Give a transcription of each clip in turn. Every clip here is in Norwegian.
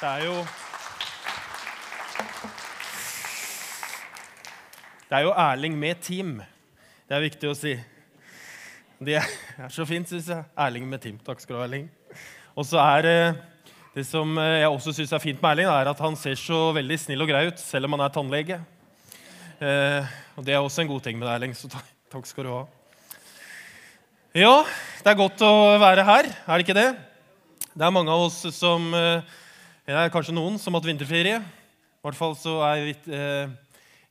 Det er jo Det er jo Erling med team. Det er viktig å si. Det er så fint, syns jeg. Erling med team. Takk skal du ha, Erling. Og så er eh, det som eh, jeg også syns er fint med Erling, er at han ser så veldig snill og grei ut, selv om han er tannlege. Eh, og det er også en god ting med deg, Erling, så takk skal du ha. Ja, det er godt å være her, er det ikke det? Det er mange av oss som Det er kanskje noen som har hatt vinterferie. I hvert fall så er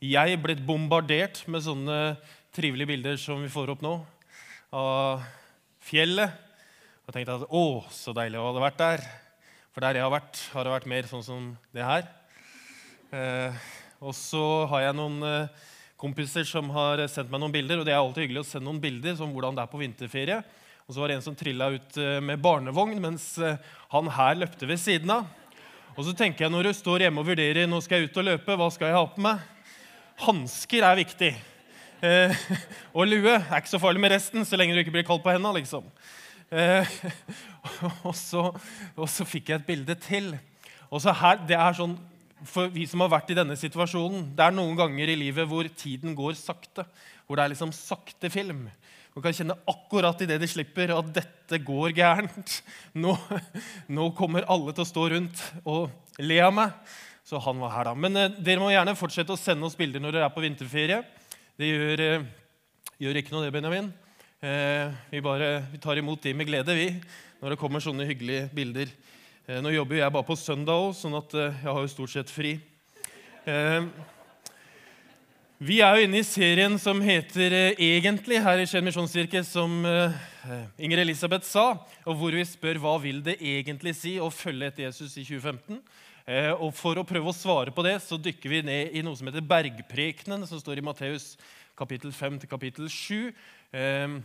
jeg blitt bombardert med sånne trivelige bilder som vi får opp nå, av fjellet. Og tenkte at å, så deilig å ha vært der. For der jeg har vært, har det vært mer sånn som det her. Eh, og så har jeg noen eh, kompiser som har sendt meg noen bilder. Og det er alltid hyggelig å sende noen bilder som hvordan det er på vinterferie. Og så var det en som trilla ut eh, med barnevogn, mens eh, han her løpte ved siden av. Og så tenker jeg når du står hjemme og vurderer nå skal jeg ut og løpe, hva skal jeg ha på meg? Hansker er viktig. Eh, og lue er ikke så farlig med resten, så lenge du ikke blir kald på hendene. Liksom. Eh, og, så, og, så, fikk jeg et bilde til. Og så her, det er sånn, For vi som har vært i denne situasjonen Det er noen ganger i livet hvor tiden går sakte. Hvor det er liksom sakte film. Du kan kjenne akkurat idet de slipper, at dette går gærent. Nå, nå kommer alle til å stå rundt og le av meg. Så han var her, da. Men eh, dere må gjerne fortsette å sende oss bilder når dere er på vinterferie. Det gjør, eh, gjør ikke noe, det, Benjamin. Eh, vi, bare, vi tar imot de med glede, vi, når det kommer sånne hyggelige bilder. Eh, nå jobber jeg bare på søndag òg, sånn at eh, jeg har jo stort sett fri. Eh, vi er jo inne i serien som heter Egentlig her i Skien misjonskirke, som Inger Elisabeth sa, og hvor vi spør hva vil det egentlig si å følge etter Jesus i 2015. Eh, og For å prøve å svare på det så dykker vi ned i noe som heter bergprekenen, som står i Matteus kapittel 5 til kapittel 7. Ehm,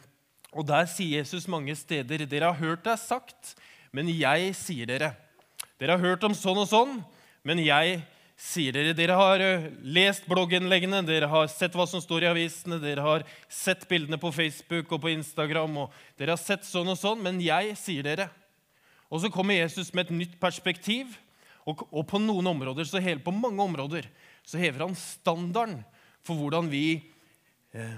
og Der sier Jesus mange steder dere har hørt det sagt, men jeg sier dere. Dere har hørt om sånn og sånn, men jeg sier dere. Dere har eh, lest blogginnleggene, dere har sett hva som står i avisene, dere har sett bildene på Facebook og på Instagram, og dere har sett sånn og sånn, men jeg sier dere. Og så kommer Jesus med et nytt perspektiv. Og, på noen områder, så hele, på mange områder så hever han standarden for hvordan vi eh,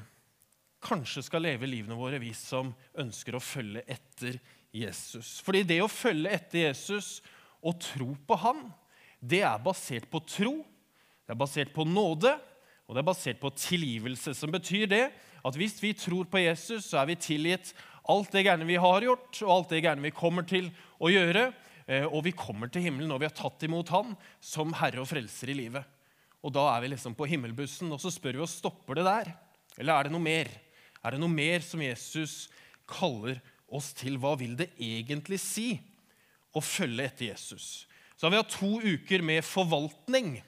kanskje skal leve livene våre, vi som ønsker å følge etter Jesus. Fordi det å følge etter Jesus og tro på han, det er basert på tro, det er basert på nåde, og det er basert på tilgivelse. Som betyr det at hvis vi tror på Jesus, så er vi tilgitt alt det gærne vi har gjort, og alt det gærne vi kommer til å gjøre. Eh, og vi kommer til himmelen når vi har tatt imot Han som Herre og Frelser i livet. Og da er vi liksom på himmelbussen, og så spør vi oss stopper det der. Eller er det noe mer? Er det noe mer som Jesus kaller oss til? Hva vil det egentlig si å følge etter Jesus? Så har vi hatt to uker med forvaltning.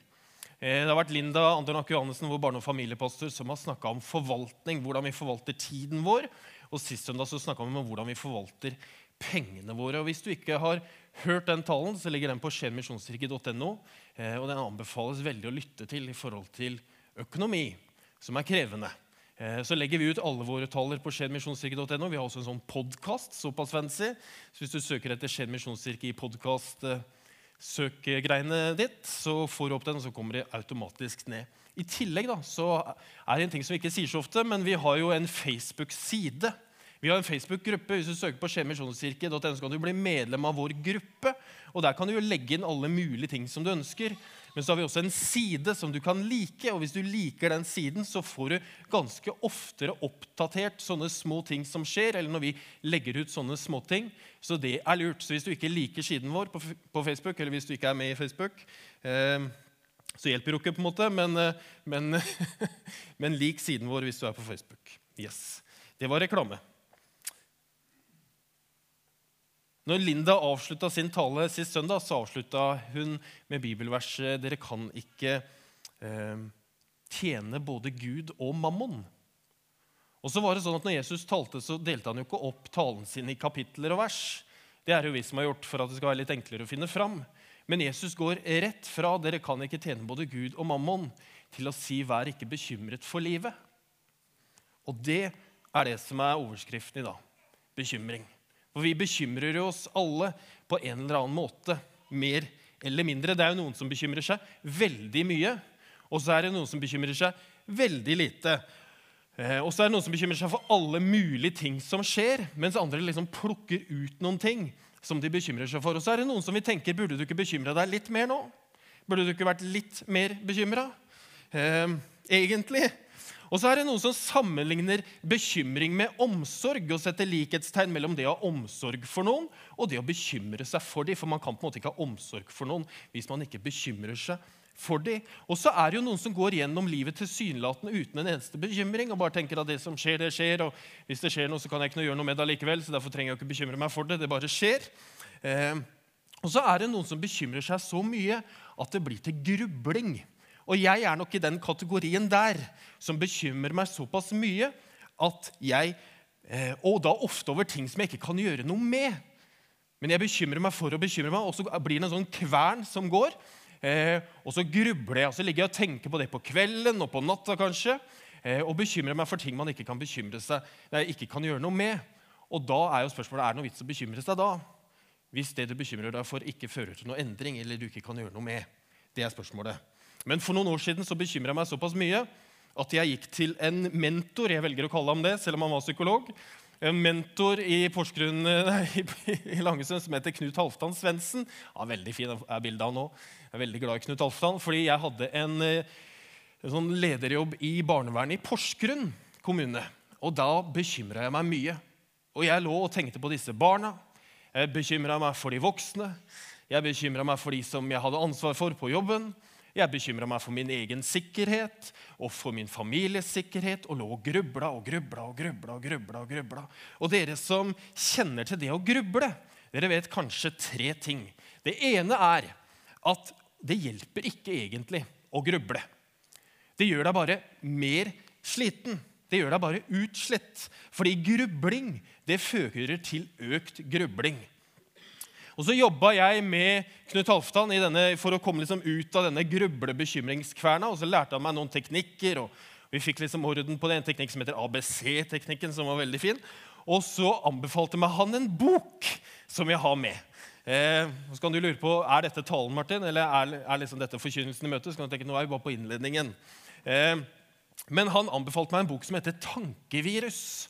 Eh, det har vært Linda Anton Johannessen, vår barne- og familiepastor, som har snakka om forvaltning, hvordan vi forvalter tiden vår. Og Sist søndag snakka vi om hvordan vi forvalter pengene våre. Og Hvis du ikke har hørt den talen, så ligger den på skjenmisjonskirke.no. Eh, og den anbefales veldig å lytte til i forhold til økonomi, som er krevende. Eh, så legger vi ut alle våre taler på skjenmisjonskirke.no. Vi har også en sånn podkast, såpass fancy. Så hvis du søker etter Skien misjonskirke i podkast søkegreiene ditt, så får du opp den, og så kommer det automatisk ned. I tillegg da, så er det en ting som vi ikke sier så ofte, men vi har jo en Facebook-side vi har en Facebook-gruppe. Hvis du søker på skjemisjonskirke.no, så kan du bli medlem av vår gruppe. og Der kan du jo legge inn alle mulige ting som du ønsker. Men så har vi også en side som du kan like. og Hvis du liker den siden, så får du ganske oftere oppdatert sånne små ting som skjer. eller når vi legger ut sånne småting. Så det er lurt. Så hvis du ikke liker siden vår på, Facebook, eller hvis du ikke er med i Facebook eh, så hjelper jo ikke, på en måte, men, eh, men, men lik siden vår hvis du er på Facebook. Yes. Det var reklame. Når Linda avslutta sin tale sist søndag, så avslutta hun med bibelverset 'Dere kan ikke eh, tjene både Gud og mammon'. Og så var det sånn at Når Jesus talte, så delte han jo ikke opp talen sin i kapitler og vers. Det er jo vi som har gjort for at det skal være litt enklere å finne fram. Men Jesus går rett fra 'dere kan ikke tjene både Gud og mammon' til å si 'vær ikke bekymret for livet'. Og det er det som er overskriften i dag. Bekymring. For vi bekymrer oss alle på en eller annen måte, mer eller mindre. Det er jo noen som bekymrer seg veldig mye, og så er det noen som bekymrer seg veldig lite. Eh, og så er det noen som bekymrer seg for alle mulige ting som skjer, mens andre liksom plukker ut noen ting som de bekymrer seg for. Og så er det noen som vi tenker burde du ikke bekymre deg litt mer nå? Burde du ikke vært litt mer bekymra? Eh, egentlig. Og så er det noen som sammenligner bekymring med omsorg og setter likhetstegn mellom det å ha omsorg for noen og det å bekymre seg for dem. For man kan på en måte ikke ha omsorg for noen hvis man ikke bekymrer seg for dem. Og så er det jo noen som går gjennom livet tilsynelatende uten en eneste bekymring og bare tenker at det som skjer, det skjer, og hvis det skjer noe, så kan jeg ikke gjøre noe med det likevel, så derfor trenger jeg ikke bekymre meg for det. Det bare skjer. Eh, og så er det noen som bekymrer seg så mye at det blir til grubling. Og jeg er nok i den kategorien der som bekymrer meg såpass mye at jeg eh, Og da ofte over ting som jeg ikke kan gjøre noe med. Men jeg bekymrer meg for å bekymre meg, og så blir det en sånn kvern som går. Eh, og så grubler jeg, og så ligger jeg og tenker på det på kvelden og på natta kanskje. Eh, og bekymrer meg for ting man ikke kan seg, ikke kan gjøre noe med. Og da er jo spørsmålet er det noe vits å bekymre seg da. Hvis det du bekymrer deg for, ikke fører til noe endring, eller du ikke kan gjøre noe med. Det er spørsmålet. Men for noen år siden så bekymra jeg meg såpass mye at jeg gikk til en mentor. Jeg velger å kalle ham det, selv om han var psykolog. En mentor i Porsgrunn nei, i Langesund som heter Knut Halvdan Svendsen. Ja, veldig fin er bildet av nå. Jeg er veldig glad i Knut Halvdan, fordi jeg hadde en, eh, en sånn lederjobb i barnevernet i Porsgrunn kommune. Og da bekymra jeg meg mye. Og jeg lå og tenkte på disse barna. Jeg bekymra meg for de voksne. Jeg bekymra meg for de som jeg hadde ansvar for på jobben. Jeg bekymra meg for min egen sikkerhet og for min families sikkerhet og lå og grubla og grubla og grubla. Og grubla og grubla. Og dere som kjenner til det å gruble, dere vet kanskje tre ting. Det ene er at det hjelper ikke egentlig å gruble. Det gjør deg bare mer sliten. Det gjør deg bare utslett. Fordi grubling det fører til økt grubling. Og så jobba jeg med Knut Halvdan for å komme liksom ut av denne grublebekymringskverna. Og så lærte han meg noen teknikker, og vi fikk liksom orden på det. En teknikk som heter ABC-teknikken, som var veldig fin. Og så anbefalte meg han en bok som jeg har med. Eh, så kan du lure på, Er dette talen, Martin, eller er, er liksom dette forkynnelsen i møtet? Så kan du tenke, nå er vi bare på innledningen. Eh, men han anbefalte meg en bok som heter 'Tankevirus'.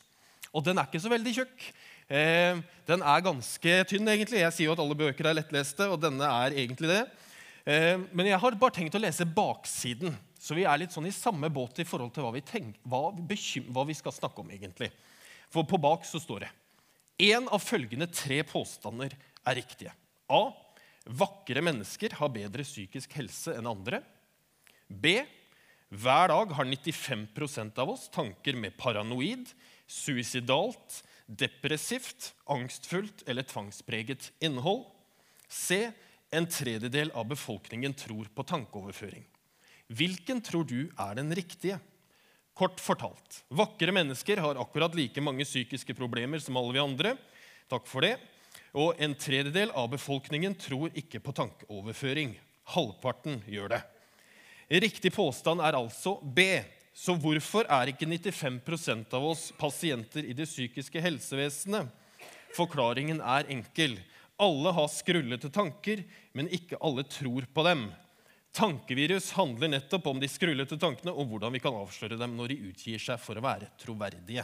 Og den er ikke så veldig tjukk. Eh, den er ganske tynn, egentlig. Jeg sier jo at alle bøker er lettleste, og denne er egentlig det. Eh, men jeg har bare tenkt å lese baksiden, så vi er litt sånn i samme båt i forhold til hva vi, tenker, hva hva vi skal snakke om. egentlig. For på bak så står det Én av følgende tre påstander er riktige. A. Vakre mennesker har bedre psykisk helse enn andre. B. Hver dag har 95% av oss tanker med paranoid, suicidalt depressivt, angstfullt eller tvangspreget innhold. C. En tredjedel av befolkningen tror på tankeoverføring. Hvilken tror du er den riktige? Kort fortalt vakre mennesker har akkurat like mange psykiske problemer som alle vi andre. Takk for det. Og en tredjedel av befolkningen tror ikke på tankeoverføring. Halvparten gjør det. Riktig påstand er altså B. Så hvorfor er ikke 95% av oss pasienter i det psykiske helsevesenet? Forklaringen er enkel. Alle har skrullete tanker, men ikke alle tror på dem. Tankevirus handler nettopp om de skrullete tankene og hvordan vi kan avsløre dem når de utgir seg for å være troverdige.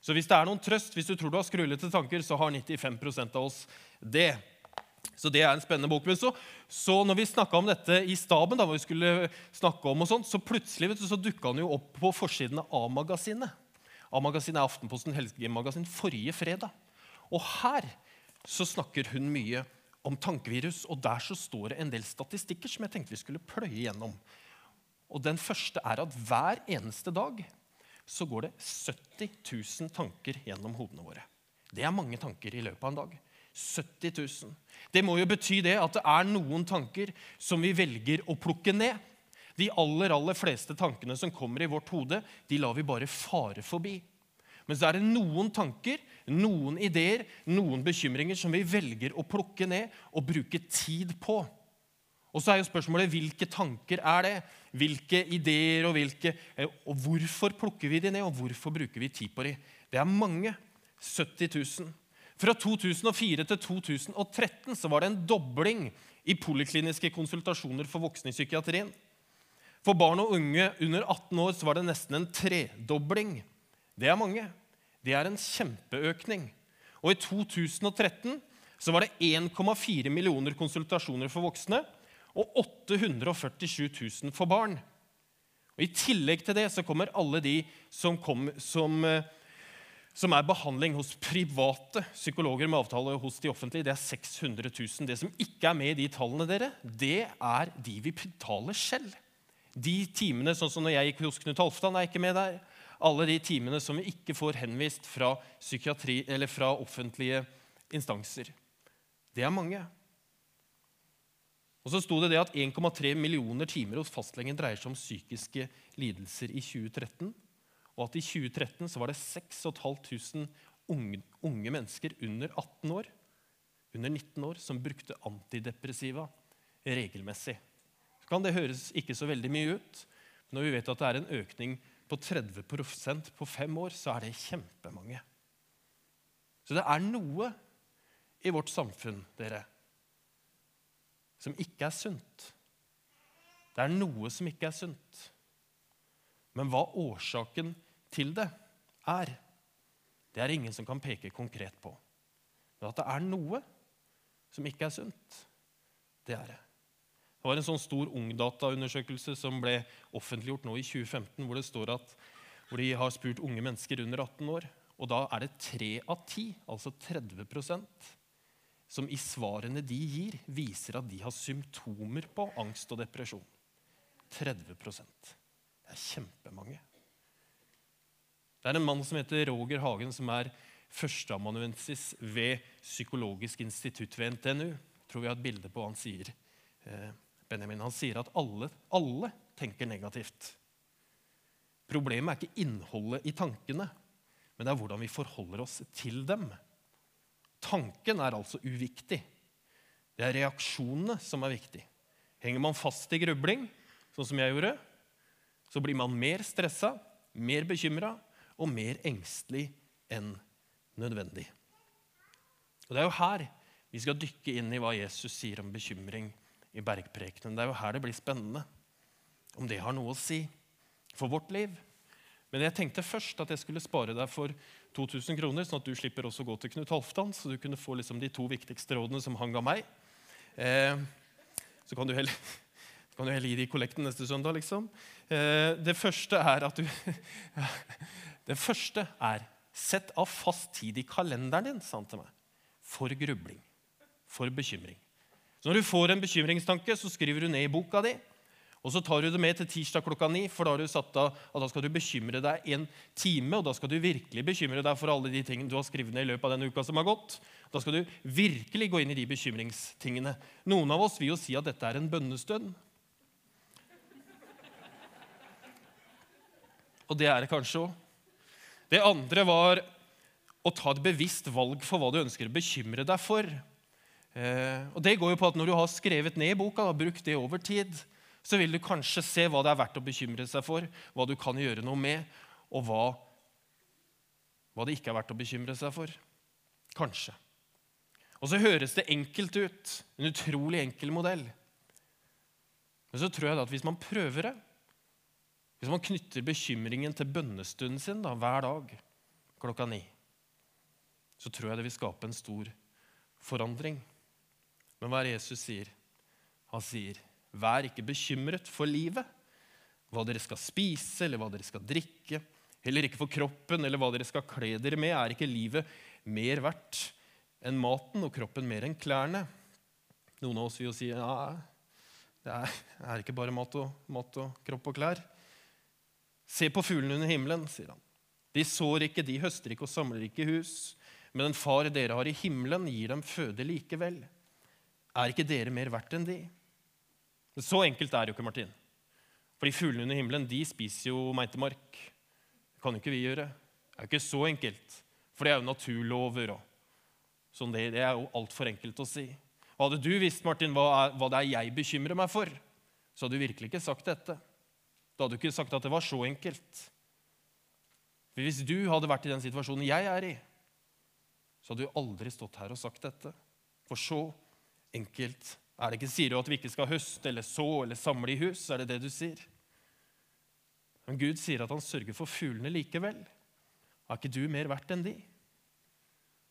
Så hvis det er noen trøst, hvis du tror du har skrullete tanker, så har 95% av oss det. Så det er en spennende bok. Men så, så når vi snakka om dette i staben, da, hvor vi skulle snakke om, og sånt, så plutselig vet du, så dukka han jo opp på forsiden av A-magasinet. A-magasinet er Aftenposten helgemagasin forrige fredag. Og her så snakker hun mye om tankevirus, og der så står det en del statistikker som jeg tenkte vi skulle pløye gjennom. Og Den første er at hver eneste dag så går det 70 000 tanker gjennom hodene våre. Det er mange tanker i løpet av en dag. 70 000. Det må jo bety det at det er noen tanker som vi velger å plukke ned. De aller, aller fleste tankene som kommer i vårt hode, de lar vi bare fare forbi. Men så er det noen tanker, noen ideer, noen bekymringer som vi velger å plukke ned og bruke tid på. Og så er jo spørsmålet hvilke tanker er det? Hvilke ideer og hvilke eh, Og hvorfor plukker vi de ned, og hvorfor bruker vi tid på de? Det er mange. 70 000. Fra 2004 til 2013 så var det en dobling i polikliniske konsultasjoner for voksne i psykiatrien. For barn og unge under 18 år så var det nesten en tredobling. Det er mange. Det er en kjempeøkning. Og i 2013 så var det 1,4 millioner konsultasjoner for voksne og 847 000 for barn. Og I tillegg til det så kommer alle de som, kom, som, eh, som er behandling hos private psykologer med avtale hos de offentlige. Det er 600 000. Det som ikke er med i de tallene, dere, det er de vi betaler selv. De timene, sånn som når jeg gikk hos Knut Halvdan, er ikke med der. Alle de timene som vi ikke får henvist fra, fra offentlige instanser. Det er mange. Og så sto det det at 1,3 millioner timer hos fastlegen dreier seg om psykiske lidelser i 2013. Og at i 2013 så var det 6500 unge, unge mennesker under 18 år, under 19 år som brukte antidepressiva regelmessig. Så kan det høres ikke så veldig mye ut, men når vi vet at det er en økning på 30% på fem år, så er det kjempemange. Så det er noe i vårt samfunn, dere, som ikke er sunt. Det er noe som ikke er sunt. Men hva årsaken til det er, det er ingen som kan peke konkret på. Men at det er noe som ikke er sunt, det er det. Det var en sånn stor ungdataundersøkelse som ble offentliggjort nå i 2015, hvor det står at hvor de har spurt unge mennesker under 18 år. Og da er det tre av ti, altså 30% som i svarene de gir, viser at de har symptomer på angst og depresjon. 30 Det er kjempemange. Det er en mann som heter Roger Hagen, som er førsteamanuensis ved Psykologisk institutt ved NTNU. Jeg tror vi har et bilde på hva han sier. Eh, Benjamin, Han sier at alle, alle tenker negativt. Problemet er ikke innholdet i tankene, men det er hvordan vi forholder oss til dem. Tanken er altså uviktig. Det er reaksjonene som er viktig. Henger man fast i grubling, sånn som jeg gjorde, så blir man mer stressa, mer bekymra og mer engstelig enn nødvendig. Og Det er jo her vi skal dykke inn i hva Jesus sier om bekymring i bergprekenen. Det er jo her det blir spennende, om det har noe å si for vårt liv. Men jeg tenkte først at jeg skulle spare deg for 2000 kroner, sånn at du slipper også å gå til Knut Halvdan, så du kunne få liksom de to viktigste rådene som han ga meg. Eh, så kan du heller, kan du heller gi de kollekten neste søndag, liksom. Eh, det første er at du Det første er Sett av fast tid i kalenderen din, sa han til meg, for grubling, for bekymring. Så når du får en bekymringstanke, så skriver du ned i boka di. Og Så tar du det med til tirsdag klokka ni, for da har du satt av at da skal du bekymre deg en time. Og da skal du virkelig bekymre deg for alle de tingene du har skrevet ned i løpet av denne uka som har gått. Da skal du virkelig gå inn i de bekymringstingene. Noen av oss vil jo si at dette er en bønnestund. Og det er det kanskje òg. Det andre var å ta et bevisst valg for hva du ønsker å bekymre deg for. Eh, og det går jo på at Når du har skrevet ned boka og brukt det over tid, så vil du kanskje se hva det er verdt å bekymre seg for, hva du kan gjøre noe med, og hva, hva det ikke er verdt å bekymre seg for. Kanskje. Og så høres det enkelt ut. En utrolig enkel modell. Men så tror jeg at hvis man prøver det, hvis man knytter bekymringen til bønnestunden sin da, hver dag klokka ni, så tror jeg det vil skape en stor forandring. Men hva er Jesus sier? Han sier Vær ikke bekymret for livet, hva dere skal spise eller hva dere skal drikke. Heller ikke for kroppen eller hva dere skal kle dere med. Er ikke livet mer verdt enn maten og kroppen mer enn klærne? Noen av oss vil jo si ja, det er, det er ikke bare mat og, mat og kropp og klær. Se på fuglene under himmelen, sier han. De sår ikke, de høster ikke og samler ikke hus. Men den far dere har i himmelen, gir dem føde likevel. Er ikke dere mer verdt enn de? Så enkelt er det jo ikke, Martin. Fordi fuglene under himmelen de spiser jo meitemark. Det kan jo ikke vi gjøre. Det er jo ikke så enkelt. For det er jo naturlover. og sånn det, det er jo altfor enkelt å si. Og Hadde du visst Martin, hva, er, hva det er jeg bekymrer meg for, så hadde du virkelig ikke sagt dette. Da hadde du ikke sagt at det var så enkelt. For Hvis du hadde vært i den situasjonen jeg er i, så hadde du aldri stått her og sagt dette. For så enkelt er det ikke. Sier du at vi ikke skal høste eller så eller samle i hus? Er det det du sier? Men Gud sier at han sørger for fuglene likevel. Er ikke du mer verdt enn de?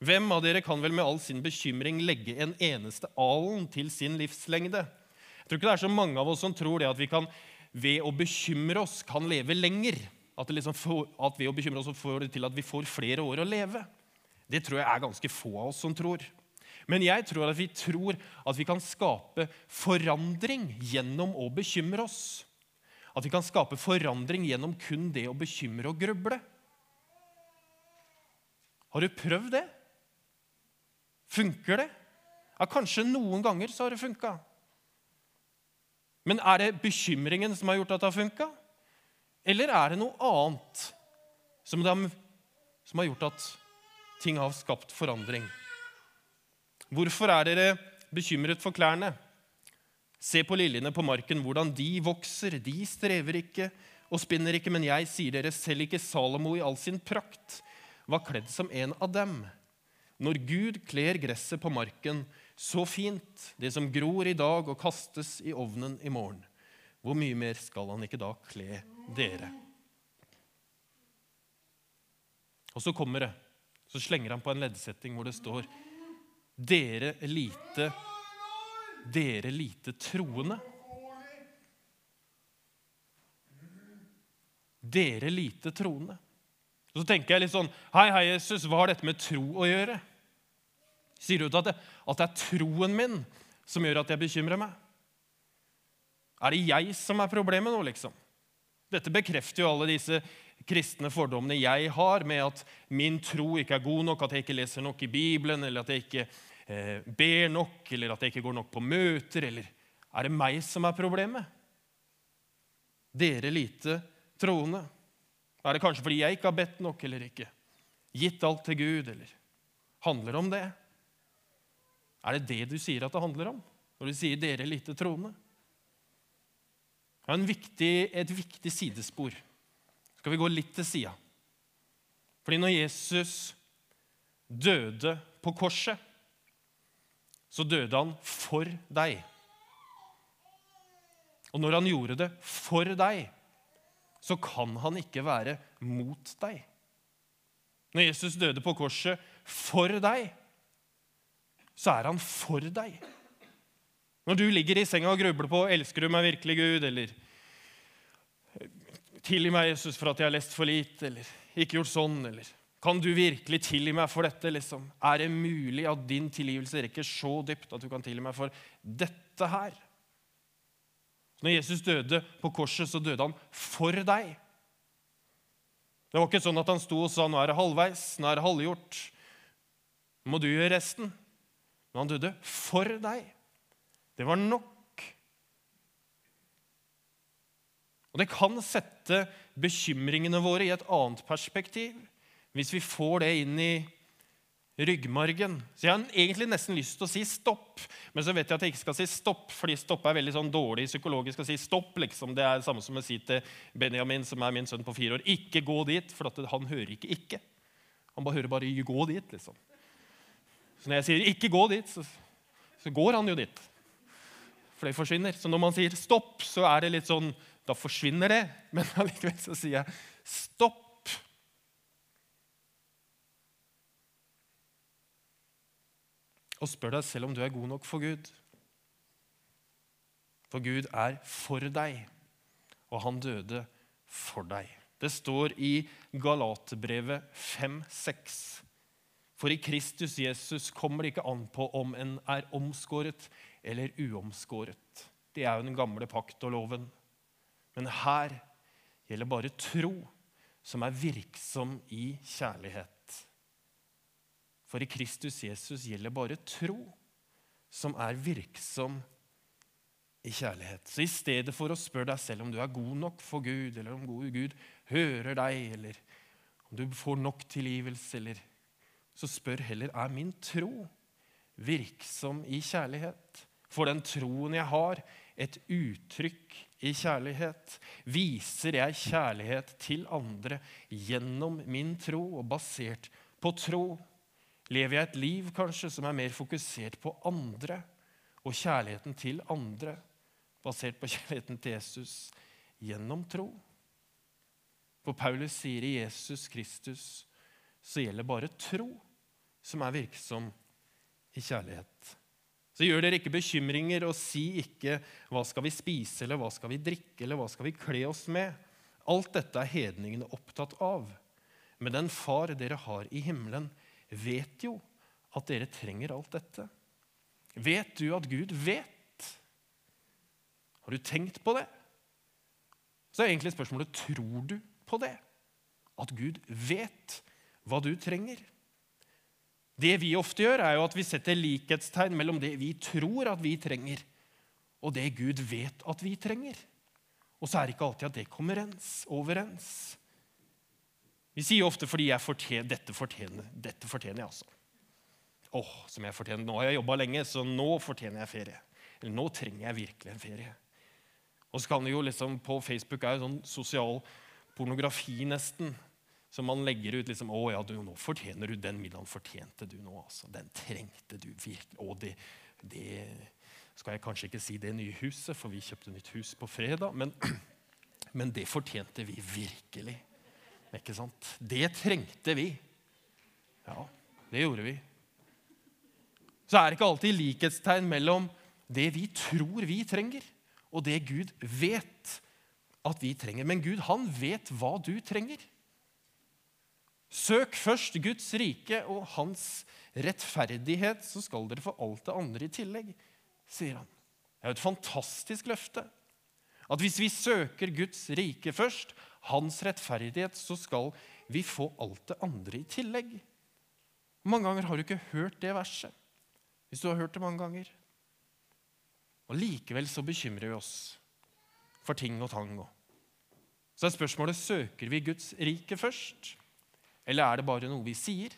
Hvem av dere kan vel med all sin bekymring legge en eneste alen til sin livslengde? Jeg tror ikke det er så mange av oss som tror det at vi kan ved å bekymre oss kan leve lenger. At, liksom får, at ved å bekymre oss får det til at vi får flere år å leve. Det tror jeg er ganske få av oss som tror. Men jeg tror at vi tror at vi kan skape forandring gjennom å bekymre oss. At vi kan skape forandring gjennom kun det å bekymre og gruble. Har du prøvd det? Funker det? Ja, Kanskje noen ganger så har det funka. Men er det bekymringen som har gjort at det har funka? Eller er det noe annet som, de, som har gjort at ting har skapt forandring? Hvorfor er dere bekymret for klærne? Se på liljene på marken, hvordan de vokser. De strever ikke og spinner ikke, men jeg sier dere, selv ikke Salomo i all sin prakt var kledd som en av dem. Når Gud kler gresset på marken så fint, det som gror i dag og kastes i ovnen i morgen, hvor mye mer skal han ikke da kle dere? Og så kommer det. Så slenger han på en leddsetting hvor det står Dere lite Dere lite troende. Dere lite troende. Og så tenker jeg litt sånn Hei, hei, Jesus, hva har dette med tro å gjøre? Sier du at det, at det er troen min som gjør at jeg bekymrer meg? Er det jeg som er problemet nå, liksom? Dette bekrefter jo alle disse kristne fordommene jeg har med at min tro ikke er god nok, at jeg ikke leser nok i Bibelen, eller at jeg ikke eh, ber nok, eller at jeg ikke går nok på møter. Eller er det meg som er problemet? Dere lite troende. Er det kanskje fordi jeg ikke har bedt nok eller ikke? Gitt alt til Gud, eller handler det om det? Er det det du sier at det handler om når du sier 'dere lite troende'? Det er viktig, et viktig sidespor. Skal vi gå litt til sida? Fordi når Jesus døde på korset, så døde han for deg. Og når han gjorde det for deg, så kan han ikke være mot deg. Når Jesus døde på korset for deg, så er han for deg. Når du ligger i senga og grubler på 'Elsker du meg virkelig, Gud?' eller 'Tilgi meg, Jesus, for at jeg har lest for lite', eller 'ikke gjort sånn', eller 'Kan du virkelig tilgi meg for dette?' liksom? Er det mulig at din tilgivelse rekker så dypt at du kan tilgi meg for dette her? Når Jesus døde på korset, så døde han for deg. Det var ikke sånn at han sto og sa 'nå er det halvveis', 'nå er det halvgjort'. Må du gjøre resten. Men han døde for deg. Det var nok. Og Det kan sette bekymringene våre i et annet perspektiv hvis vi får det inn i ryggmargen. Så jeg har egentlig nesten lyst til å si stopp, men så vet jeg at jeg ikke skal si stopp, fordi stopp er veldig sånn dårlig psykologisk å si stopp. liksom. Det er det samme som å si til Benjamin, som er min sønn på fire år, ikke gå dit, for han hører ikke 'ikke'. Han bare hører bare 'gå dit', liksom. Så når jeg sier 'ikke gå dit', så, så går han jo dit. For det forsvinner. Så når man sier 'stopp', så er det litt sånn Da forsvinner det. Men allikevel så sier jeg 'stopp'. og spør deg selv om du er god nok for Gud. For Gud er for deg, og han døde for deg. Det står i Galaterbrevet 5,6. For i Kristus Jesus kommer det ikke an på om en er omskåret eller uomskåret. Det er jo den gamle pakt og loven. Men her gjelder bare tro som er virksom i kjærlighet. For i Kristus Jesus gjelder bare tro som er virksom i kjærlighet. Så i stedet for å spørre deg selv om du er god nok for Gud, eller om god Gud hører deg, eller om du får nok tilgivelse, eller så spør heller er min tro virksom i kjærlighet. For den troen jeg har, et uttrykk i kjærlighet. Viser jeg kjærlighet til andre gjennom min tro og basert på tro? Lever jeg et liv kanskje som er mer fokusert på andre og kjærligheten til andre, basert på kjærligheten til Jesus gjennom tro? For Paulus sier i Jesus Kristus så gjelder bare tro som er virksom i kjærlighet. Så gjør dere ikke bekymringer og si ikke 'hva skal vi spise', eller 'hva skal vi drikke', eller 'hva skal vi kle oss med'? Alt dette er hedningene opptatt av. Men den far dere har i himmelen, vet jo at dere trenger alt dette. Vet du at Gud vet? Har du tenkt på det? Så er egentlig spørsmålet tror du på det. At Gud vet hva du trenger. Det vi ofte gjør, er jo at vi setter likhetstegn mellom det vi tror at vi trenger, og det Gud vet at vi trenger. Og så er det ikke alltid at det kommer overens. Vi sier ofte fordi jeg fortjener, dette fortjener dette fortjener jeg, altså. Åh, som jeg fortjener. Nå har jeg jobba lenge, så nå fortjener jeg ferie. Eller nå trenger jeg virkelig en ferie. Og så kan det jo liksom, På Facebook er jo sånn sosial pornografi, nesten. Så man legger ut liksom, 'Å ja, du, nå fortjener du den middagen fortjente du nå.' altså. Den trengte du virkelig. Og det, det, skal jeg kanskje ikke si det nye huset, for vi kjøpte nytt hus på fredag. Men, men det fortjente vi virkelig. Ikke sant? Det trengte vi. Ja, det gjorde vi. Så er det ikke alltid likhetstegn mellom det vi tror vi trenger, og det Gud vet at vi trenger. Men Gud, han vet hva du trenger. Søk først Guds rike og hans rettferdighet, så skal dere få alt det andre i tillegg, sier han. Det er jo et fantastisk løfte. At hvis vi søker Guds rike først, hans rettferdighet, så skal vi få alt det andre i tillegg. Mange ganger har du ikke hørt det verset? Hvis du har hørt det mange ganger. Og Likevel så bekymrer vi oss for ting og tang. Så er spørsmålet søker vi Guds rike først. Eller er det bare noe vi sier?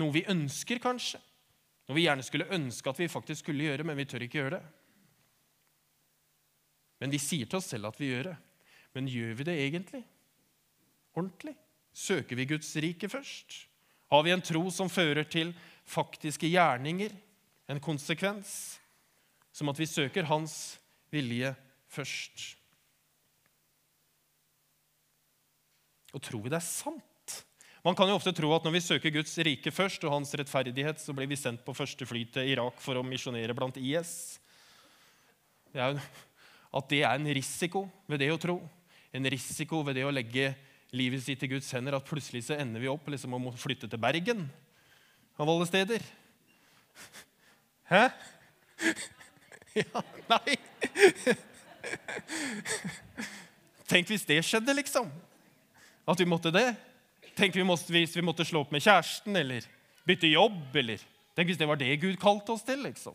Noe vi ønsker, kanskje? Noe vi gjerne skulle ønske at vi faktisk skulle gjøre, men vi tør ikke gjøre det. Men vi sier til oss selv at vi gjør det. Men gjør vi det egentlig? Ordentlig? Søker vi Guds rike først? Har vi en tro som fører til faktiske gjerninger? En konsekvens? Som at vi søker Hans vilje først? Og tror vi det er sant? Man kan jo ofte tro at når vi søker Guds rike først og hans rettferdighet, så blir vi sendt på første fly til Irak for å misjonere blant IS. Det er, at det er en risiko ved det å tro. En risiko ved det å legge livet sitt i Guds hender. At plutselig så ender vi opp liksom å flytte til Bergen, av alle steder. Hæ? Ja, nei Tenk hvis det skjedde, liksom. At vi måtte det. Tenk hvis vi måtte slå opp med kjæresten eller bytte jobb. eller Tenk hvis det var det Gud kalte oss til. liksom.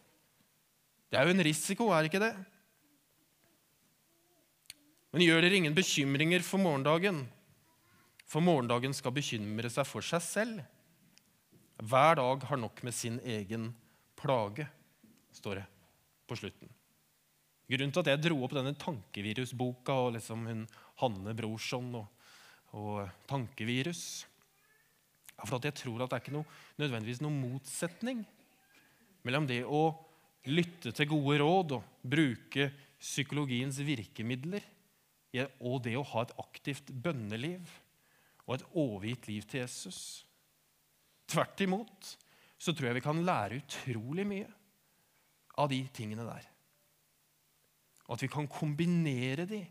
Det er jo en risiko, er ikke det? Men gjør dere ingen bekymringer for morgendagen, for morgendagen skal bekymre seg for seg selv. Hver dag har nok med sin egen plage, står det på slutten. Grunnen til at jeg dro opp denne tankevirusboka og liksom hun Hanne Brorson og og tankevirus. For jeg tror at det er ikke noe, nødvendigvis noen motsetning mellom det å lytte til gode råd og bruke psykologiens virkemidler og det å ha et aktivt bønneliv og et overgitt liv til Jesus. Tvert imot så tror jeg vi kan lære utrolig mye av de tingene der. Og at vi kan kombinere de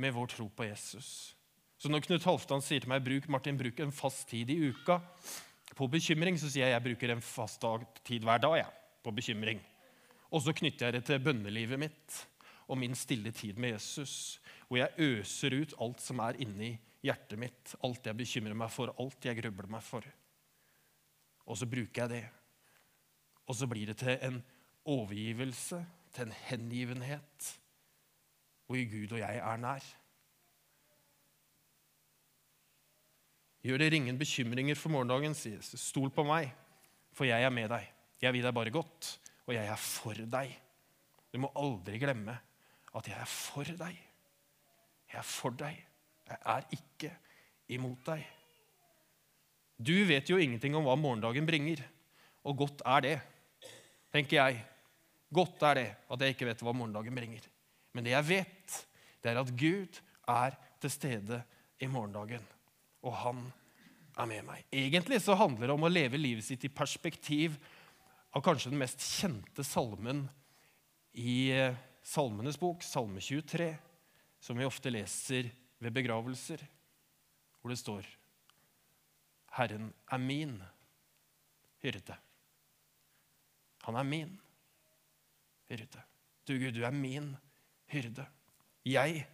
med vår tro på Jesus. Så når Knut Halvdan sier til meg bruk, Martin, bruk en fast tid i uka på bekymring, så sier jeg jeg bruker en fast tid hver dag ja, på bekymring. Og så knytter jeg det til bønnelivet mitt og min stille tid med Jesus, hvor jeg øser ut alt som er inni hjertet mitt, alt jeg bekymrer meg for, alt jeg grubler meg for. Og så bruker jeg det. Og så blir det til en overgivelse, til en hengivenhet, hvor Gud og jeg er nær. Gjør dere ingen bekymringer for morgendagen, sier Jesus. Stol på meg, for jeg er med deg. Jeg vil deg bare godt, og jeg er for deg. Du må aldri glemme at jeg er for deg. Jeg er for deg. Jeg er ikke imot deg. Du vet jo ingenting om hva morgendagen bringer, og godt er det, tenker jeg. Godt er det at jeg ikke vet hva morgendagen bringer. Men det jeg vet, det er at Gud er til stede i morgendagen, og han er med meg. Egentlig så handler det om å leve livet sitt i perspektiv av kanskje den mest kjente salmen i eh, Salmenes bok, Salme 23, som vi ofte leser ved begravelser, hvor det står Herren er min hyrde. Han er min hyrde. Du Gud, du er min hyrde. Jeg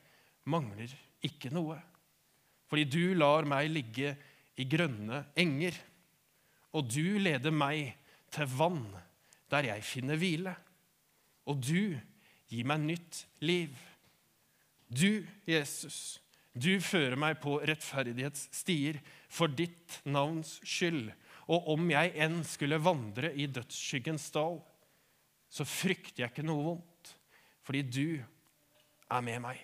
mangler ikke noe. Fordi du lar meg ligge i grønne enger, og du leder meg til vann der jeg finner hvile. Og du gir meg nytt liv. Du, Jesus, du fører meg på rettferdighetsstier for ditt navns skyld. Og om jeg enn skulle vandre i dødsskyggens dal, så frykter jeg ikke noe vondt, fordi du er med meg.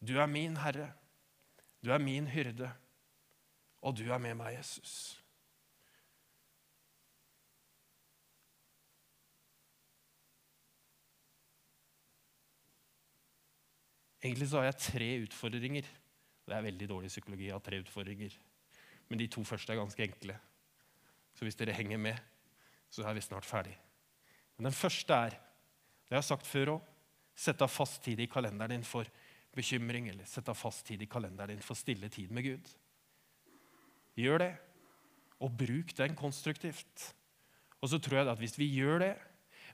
Du er min Herre, du er min hyrde, og du er med meg, Jesus. Egentlig så har jeg tre utfordringer. Det er veldig dårlig psykologi å ha tre utfordringer. Men de to første er ganske enkle. Så hvis dere henger med, så er vi snart ferdig. Men den første er, det har jeg sagt før òg, sett av fast tid i kalenderen din for bekymring, eller sett av fast tid i kalenderen din for stille tid med Gud. Gjør det, og bruk den konstruktivt. Og så tror jeg at hvis vi gjør det,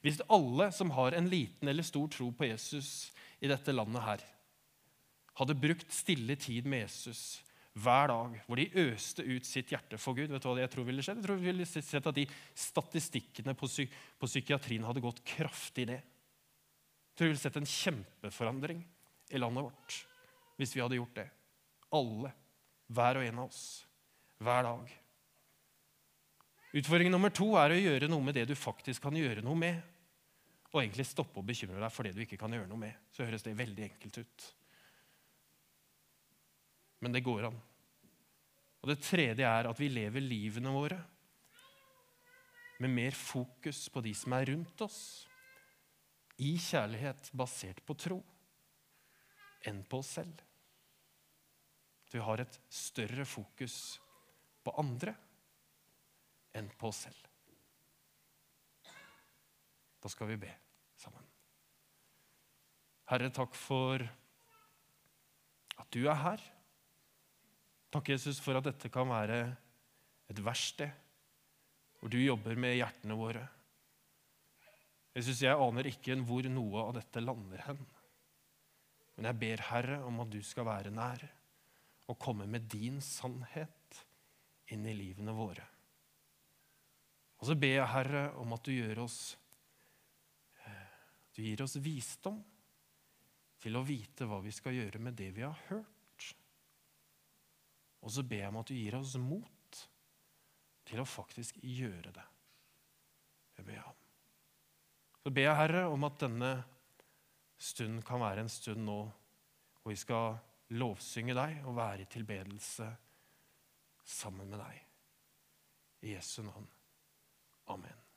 hvis alle som har en liten eller stor tro på Jesus i dette landet her, hadde brukt stille tid med Jesus hver dag, hvor de øste ut sitt hjerte for Gud. Vet du hva jeg tror ville skjedd? Jeg tror vi ville sett at de statistikkene på, psy på psykiatrien hadde gått kraftig ned. Jeg tror vi ville sett en kjempeforandring i landet vårt hvis vi hadde gjort det. Alle, hver og en av oss, hver dag. Utfordring nummer to er å gjøre noe med det du faktisk kan gjøre noe med. Og egentlig stoppe å bekymre deg for det du ikke kan gjøre noe med. Så høres det veldig enkelt ut men det går an. Og Det tredje er at vi lever livene våre med mer fokus på de som er rundt oss, i kjærlighet basert på tro, enn på oss selv. At vi har et større fokus på andre enn på oss selv. Da skal vi be sammen. Herre, takk for at du er her. Takk, Jesus, for at dette kan være et verksted hvor du jobber med hjertene våre. Jesus, jeg aner ikke hvor noe av dette lander hen. Men jeg ber, Herre, om at du skal være nær og komme med din sannhet inn i livene våre. Og så ber jeg, Herre, om at du gjør oss eh, Du gir oss visdom til å vite hva vi skal gjøre med det vi har hørt. Og så ber jeg om at du gir oss mot til å faktisk gjøre det. Det ber jeg om. Så ber jeg, Herre, om at denne stunden kan være en stund nå hvor vi skal lovsynge deg og være i tilbedelse sammen med deg. I Jesu navn. Amen.